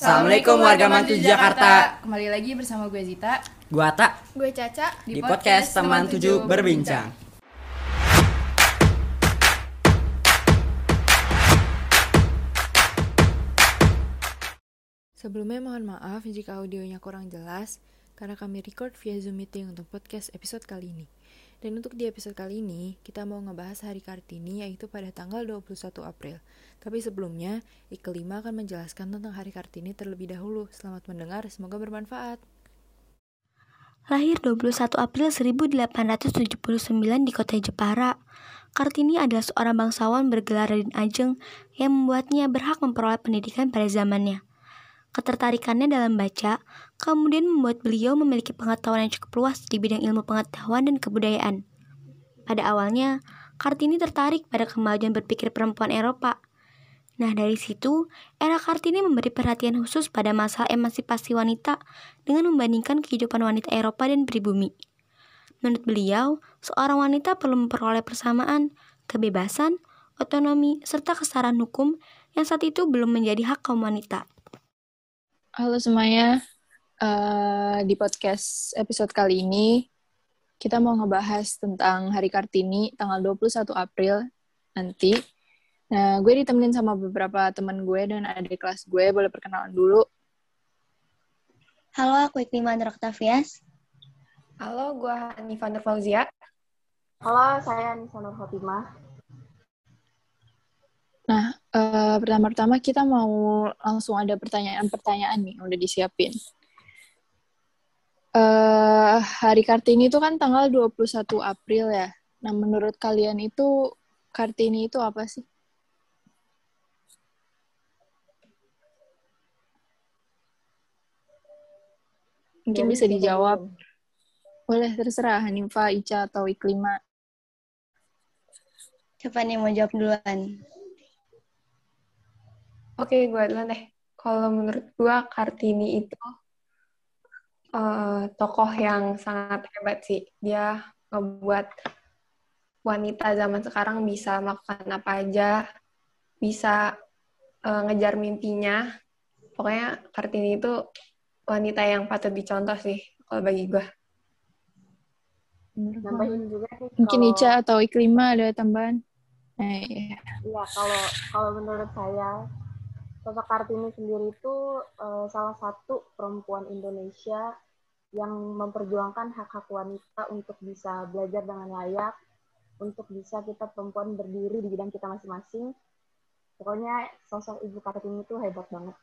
Assalamualaikum warga Mantu Jakarta. Kembali lagi bersama gue Zita Gua Tak Gue Caca. di podcast Teman Tujuh Berbincang. Sebelumnya mohon maaf jika audionya kurang jelas karena kami record via Zoom meeting untuk podcast episode kali ini. Dan untuk di episode kali ini, kita mau ngebahas Hari Kartini yaitu pada tanggal 21 April. Tapi sebelumnya, Ikelima akan menjelaskan tentang Hari Kartini terlebih dahulu. Selamat mendengar, semoga bermanfaat. Lahir 21 April 1879 di kota Jepara. Kartini adalah seorang bangsawan bergelar Raden Ajeng yang membuatnya berhak memperoleh pendidikan pada zamannya. Ketertarikannya dalam baca kemudian membuat beliau memiliki pengetahuan yang cukup luas di bidang ilmu pengetahuan dan kebudayaan. Pada awalnya, Kartini tertarik pada kemajuan berpikir perempuan Eropa. Nah, dari situ, era Kartini memberi perhatian khusus pada masalah emansipasi wanita dengan membandingkan kehidupan wanita Eropa dan pribumi. Menurut beliau, seorang wanita perlu memperoleh persamaan, kebebasan, otonomi, serta kesetaraan hukum yang saat itu belum menjadi hak kaum wanita. Halo semuanya, Eh, di podcast episode kali ini kita mau ngebahas tentang Hari Kartini tanggal 21 April nanti. Nah, gue ditemenin sama beberapa teman gue dan adik kelas gue, boleh perkenalan dulu. Halo, aku Iklima Andra Octavias. Halo, gue Hanifah Nur Fauzia. Halo, saya Nisa Nur Fatimah. Nah, eh, pertama-tama kita mau langsung ada pertanyaan-pertanyaan nih yang udah disiapin. eh Hari Kartini itu kan tanggal 21 April ya. Nah, menurut kalian itu Kartini itu apa sih? Mungkin bisa dijawab. Boleh, terserah. Hanifah, Ica, atau Iklima. Siapa nih mau jawab duluan? Oke, gue duluan deh. Kalau menurut gue, Kartini itu eh, tokoh yang sangat hebat sih. Dia ngebuat wanita zaman sekarang bisa melakukan apa aja, bisa eh, ngejar mimpinya. Pokoknya Kartini itu wanita yang patut dicontoh sih, kalau bagi gue. nambahin juga sih Mungkin kalau, Ica atau Iklima ada tambahan? Iya. Iya, kalau kalau menurut saya sosok Kartini sendiri itu eh, salah satu perempuan Indonesia yang memperjuangkan hak-hak wanita untuk bisa belajar dengan layak, untuk bisa kita perempuan berdiri di bidang kita masing-masing. Pokoknya sosok Ibu Kartini itu hebat banget.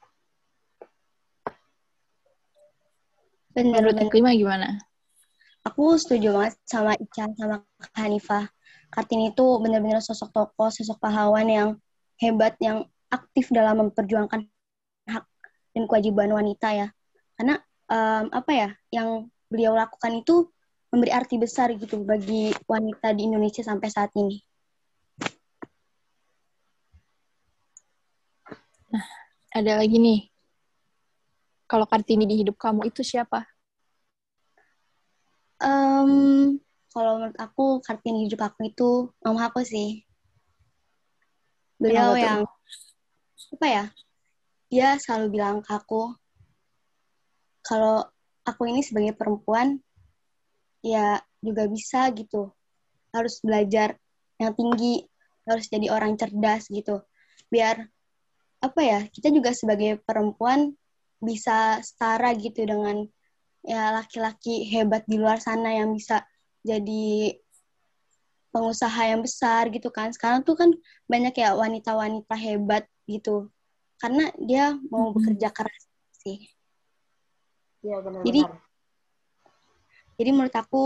Menurut. Iklima gimana? Aku setuju banget sama Ica sama Hanifah. Kartini itu benar-benar sosok tokoh, sosok pahlawan yang hebat, yang aktif dalam memperjuangkan hak dan kewajiban wanita ya. Karena em, apa ya, yang beliau lakukan itu memberi arti besar gitu bagi wanita di Indonesia sampai saat ini. Ada lagi nih. Kalau Kartini di hidup kamu itu siapa? Em, kalau menurut aku Kartini hidup aku itu mama aku sih. Beliau yang apa ya? Dia selalu bilang ke aku kalau aku ini sebagai perempuan ya juga bisa gitu. Harus belajar yang tinggi, harus jadi orang cerdas gitu. Biar apa ya? Kita juga sebagai perempuan bisa setara gitu dengan ya laki-laki hebat di luar sana yang bisa jadi pengusaha yang besar gitu kan. Sekarang tuh kan banyak ya wanita-wanita hebat gitu. Karena dia mau bekerja keras sih. Iya benar-benar. Jadi- Jadi menurut aku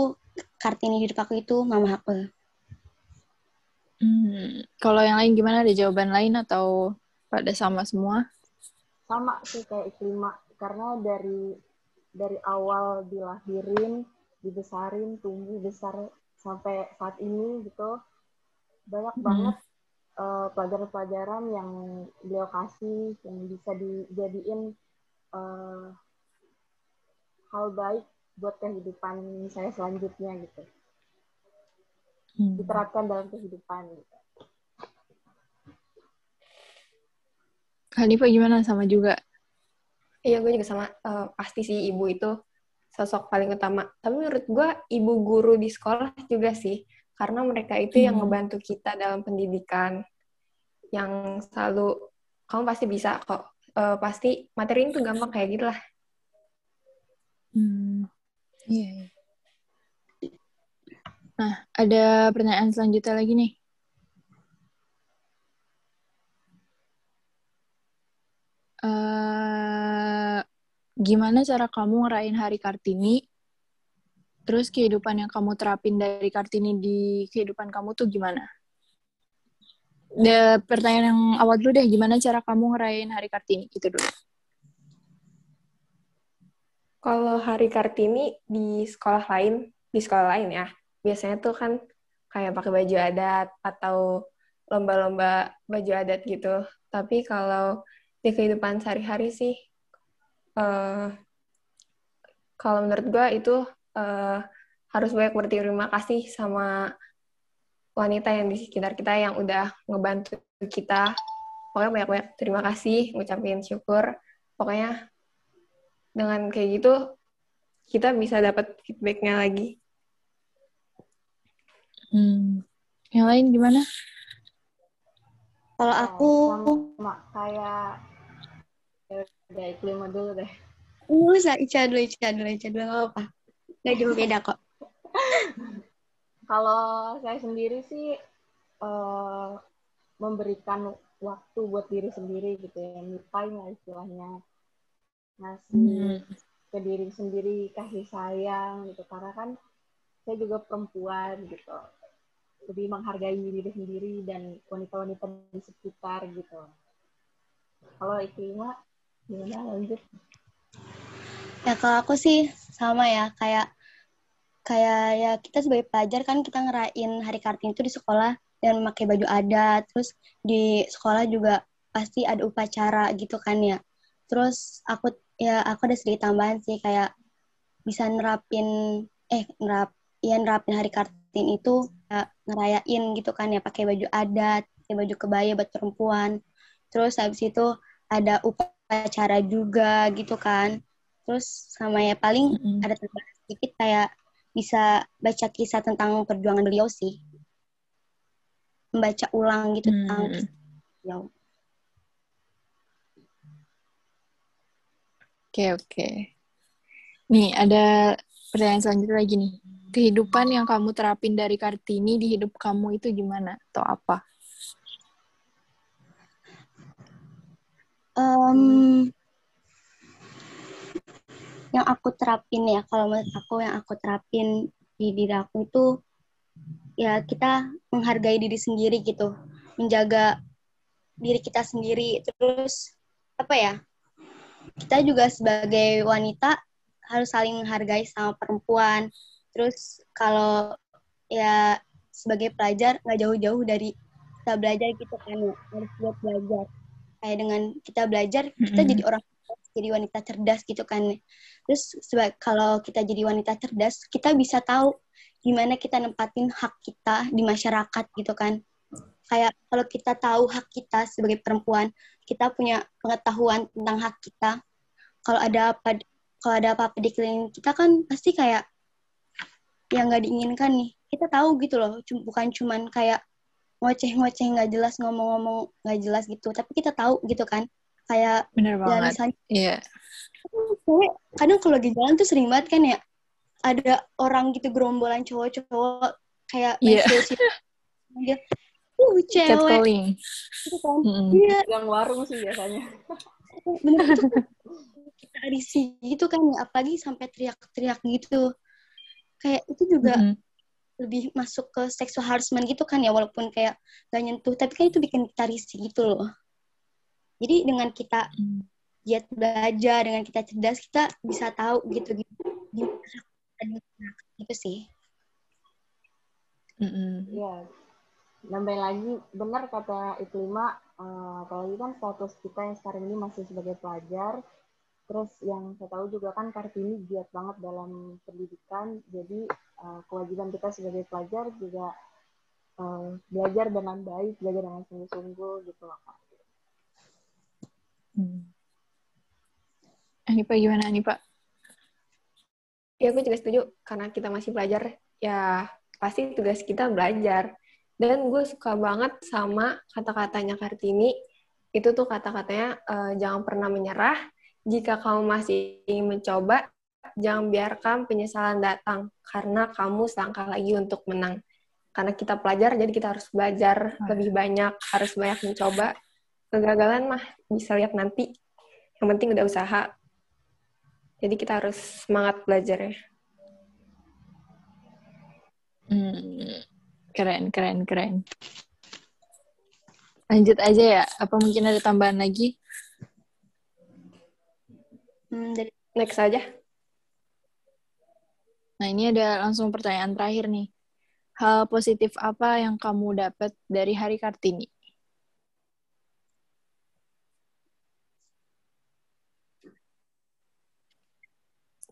Kartini hidup aku itu mama aku. Hmm, kalau yang lain gimana? Ada jawaban lain atau pada sama semua? sama sih kayak Iklima karena dari dari awal dilahirin dibesarin tumbuh besar sampai saat ini gitu banyak Mhm. banget eh, pelajaran-pelajaran yang beliau kasih yang bisa dijadiin eh, hal baik buat kehidupan saya selanjutnya gitu Hmm. diterapkan dalam kehidupan gitu. Hanifah gimana sama juga? Iya, gue juga sama. eh, pasti sih ibu itu sosok paling utama. Tapi menurut gue, ibu guru di sekolah juga sih. Karena mereka itu yang Hmm. ngebantu kita dalam pendidikan. Yang selalu, kamu pasti bisa kok. Eh, pasti materi itu gampang kayak gitu lah. Hmm. Iya. iya. Nah, ada pertanyaan selanjutnya lagi nih. Eh, gimana cara kamu ngerayain hari Kartini? Terus kehidupan yang kamu terapin dari Kartini di kehidupan kamu tuh gimana? De, pertanyaan yang awal dulu deh, gimana cara kamu ngerayain hari Kartini? Gitu dulu. Kalau hari Kartini di sekolah lain, di sekolah lain ya, biasanya tuh kan kayak pakai baju adat atau lomba-lomba baju adat gitu. Tapi kalau di kehidupan sehari-hari sih, eh, kalau menurut gue itu eh, harus banyak berterima kasih sama wanita yang di sekitar kita yang udah ngebantu kita. Pokoknya banyak-banyak terima kasih, ngucapin syukur. Pokoknya dengan kayak gitu kita bisa dapat feedbacknya lagi. Hmm. Yang lain gimana? Kalau aku, sama kayak ya udah iklim dulu deh. usah Ica dulu, Ica dulu, Ica dulu, nggak apa-apa. Nggak jauh beda kok. Kalau saya sendiri sih eh, memberikan waktu buat diri sendiri gitu ya, me time lah istilahnya. Ngasih ke diri sendiri kasih sayang gitu karena kan saya juga perempuan gitu. Lebih menghargai diri sendiri dan wanita-wanita di sekitar gitu. Kalau Iklima gimana lanjut? Ya kalau aku sih sama ya kayak kayak ya kita sebagai pelajar kan kita ngerayain hari Kartini itu di sekolah dan memakai baju adat terus di sekolah juga pasti ada upacara gitu kan ya. Terus aku ya aku ada sedikit tambahan sih kayak bisa nerapin eh nerap ya nerapin hari Kartini itu ya, ngerayain gitu kan ya pakai baju adat pakai baju kebaya buat perempuan. Terus habis itu ada upacara juga gitu kan terus sama ya paling Mm-mm. ada tambahan sedikit kayak bisa baca kisah tentang perjuangan beliau sih membaca ulang gitu tentang Hmm. kisah beliau Oke, oke. Nih, ada pertanyaan selanjutnya lagi nih. Kehidupan yang kamu terapin dari Kartini di hidup kamu itu gimana? Atau apa? Em, yang aku terapin ya kalau menurut aku yang aku terapin di diri aku itu ya kita menghargai diri sendiri gitu. Menjaga diri kita sendiri terus apa ya kita juga sebagai wanita harus saling menghargai sama perempuan. Terus kalau ya sebagai pelajar nggak jauh-jauh dari kita belajar gitu kan ya harus buat belajar. Kayak dengan kita belajar kita Mm-mm. jadi orang jadi wanita cerdas gitu kan. Terus kalau kita jadi wanita cerdas kita bisa tahu gimana kita nempatin hak kita di masyarakat gitu kan. Kayak kalau kita tahu hak kita sebagai perempuan kita punya pengetahuan tentang hak kita. Kalau ada apa kalau ada apa-apa di keliling kita kan pasti kayak yang nggak diinginkan nih. Kita tahu gitu loh bukan cuman kayak ngoceh-ngoceh nggak jelas ngomong-ngomong nggak jelas gitu tapi kita tahu gitu kan kayak Bener ya banget. misalnya Iya. cewek kadang kalau lagi jalan tuh sering banget kan ya ada orang gitu gerombolan cowok-cowok kayak Iya. mensusi dia uh cewek Catcalling. gitu kan Mm-mm. iya Yang warung sih biasanya. bener itu kita risih gitu kan ya apalagi sampai teriak-teriak gitu kayak itu juga Mm-mm. lebih masuk ke sexual harassment gitu kan ya walaupun kayak gak nyentuh tapi kan itu bikin kita risih gitu loh jadi dengan kita Mm. giat belajar dengan kita cerdas kita bisa tahu gitu gitu gitu sih Mm-mm. Iya. Nambah lagi, benar kata Iklima, eh, apalagi kan status kita yang sekarang ini masih sebagai pelajar. Terus yang saya tahu juga kan Kartini giat banget dalam pendidikan, jadi eh, kewajiban kita sebagai pelajar juga eh, belajar dengan baik, belajar dengan sungguh-sungguh gitu loh Kak. Mm. Anipa gimana Anipa? Ya, aku juga setuju. Karena kita masih belajar, ya pasti tugas kita belajar. Dan gue suka banget sama kata-katanya Kartini. Itu tuh kata-katanya, uh, jangan pernah menyerah. Jika kamu masih ingin mencoba, jangan biarkan penyesalan datang. Karena kamu selangkah lagi untuk menang. Karena kita pelajar, jadi kita harus belajar lebih banyak, harus banyak mencoba. Kegagalan mah bisa lihat nanti. Yang penting udah usaha. Jadi kita harus semangat belajar ya. Hmm, keren, keren, keren. Lanjut aja ya. Apa mungkin ada tambahan lagi? Hmm, dari next aja. Nah, ini ada langsung pertanyaan terakhir nih. Hal positif apa yang kamu dapat dari Hari Kartini?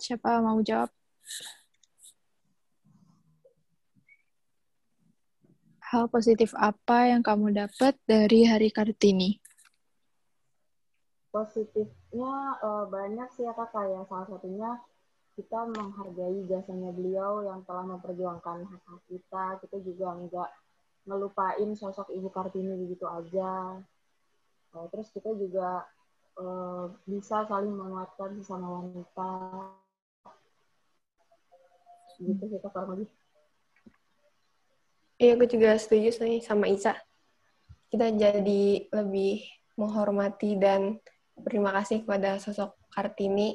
Siapa mau jawab? Hal positif apa yang kamu dapat dari Hari Kartini? Positifnya uh, banyak sih ya kakak ya. Salah satunya kita menghargai jasanya beliau yang telah memperjuangkan hak hak kita. Kita juga enggak ngelupain sosok Ibu Kartini begitu aja. Uh, terus kita juga uh, bisa saling menguatkan sesama wanita gitu sih kak kurang Iya, gue juga setuju sih sama Ica. Kita jadi lebih menghormati dan berterima kasih kepada sosok Kartini.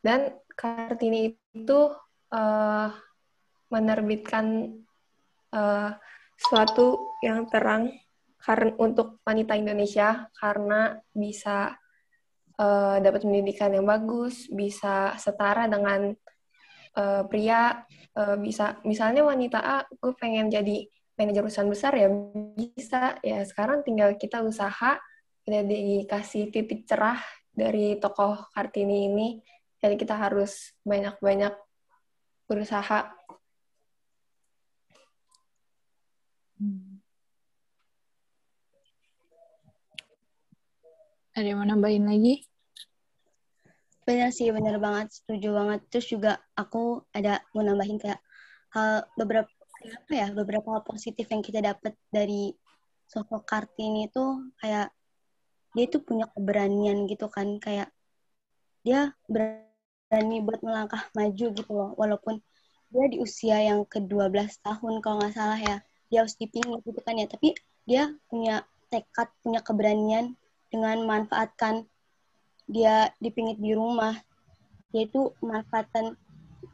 Dan Kartini itu uh, menerbitkan uh, suatu yang terang karena untuk wanita Indonesia karena bisa uh, dapat pendidikan yang bagus, bisa setara dengan uh, pria uh, bisa misalnya wanita A gue pengen jadi manajer perusahaan besar ya bisa. Ya sekarang tinggal kita usaha udah dikasih titik cerah dari tokoh Kartini ini jadi kita harus banyak-banyak berusaha. Ada yang mau nambahin lagi Benar sih, benar banget, setuju banget. Terus juga aku ada mau nambahin kayak hal beberapa apa ya, beberapa hal positif yang kita dapat dari sosok Kartini itu kayak dia itu punya keberanian gitu kan, kayak dia berani buat melangkah maju gitu loh, walaupun dia di usia yang ke-12 tahun kalau nggak salah ya, dia harus dipingit gitu kan ya, tapi dia punya tekad, punya keberanian dengan memanfaatkan dia dipingit di rumah. Dia itu memanfaatkan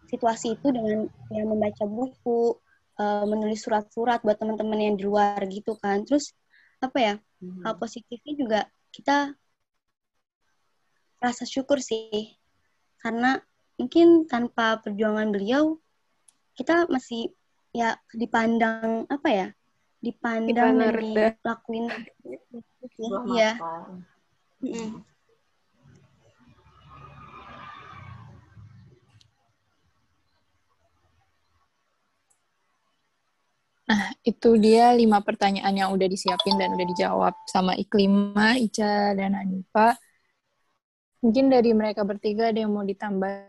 situasi itu dengan ya membaca buku uh, menulis surat-surat buat teman-teman yang di luar gitu kan. Terus apa ya hmm. hal positifnya juga kita rasa syukur sih. Karena mungkin tanpa perjuangan beliau kita masih ya dipandang apa ya dipandang dan dilakuin ya Nah, itu dia lima pertanyaan yang udah disiapin dan udah dijawab sama Iklima, Ica, dan Hanifa. Mungkin dari mereka bertiga ada yang mau ditambahin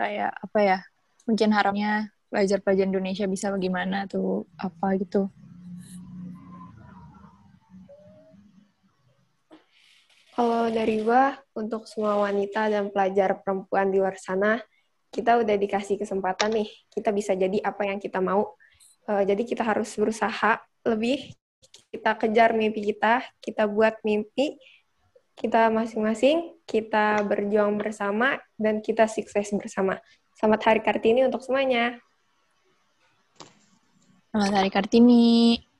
kayak apa ya? Mungkin harapnya pelajar-pelajar Indonesia bisa bagaimana tuh apa gitu. Kalau dari gua, untuk semua wanita dan pelajar perempuan di luar sana, kita udah dikasih kesempatan nih, kita bisa jadi apa yang kita mau. Uh, jadi kita harus berusaha lebih, kita kejar mimpi kita, kita buat mimpi, kita masing-masing, kita berjuang bersama, dan kita sukses bersama. Selamat Hari Kartini untuk semuanya. Selamat Hari Kartini.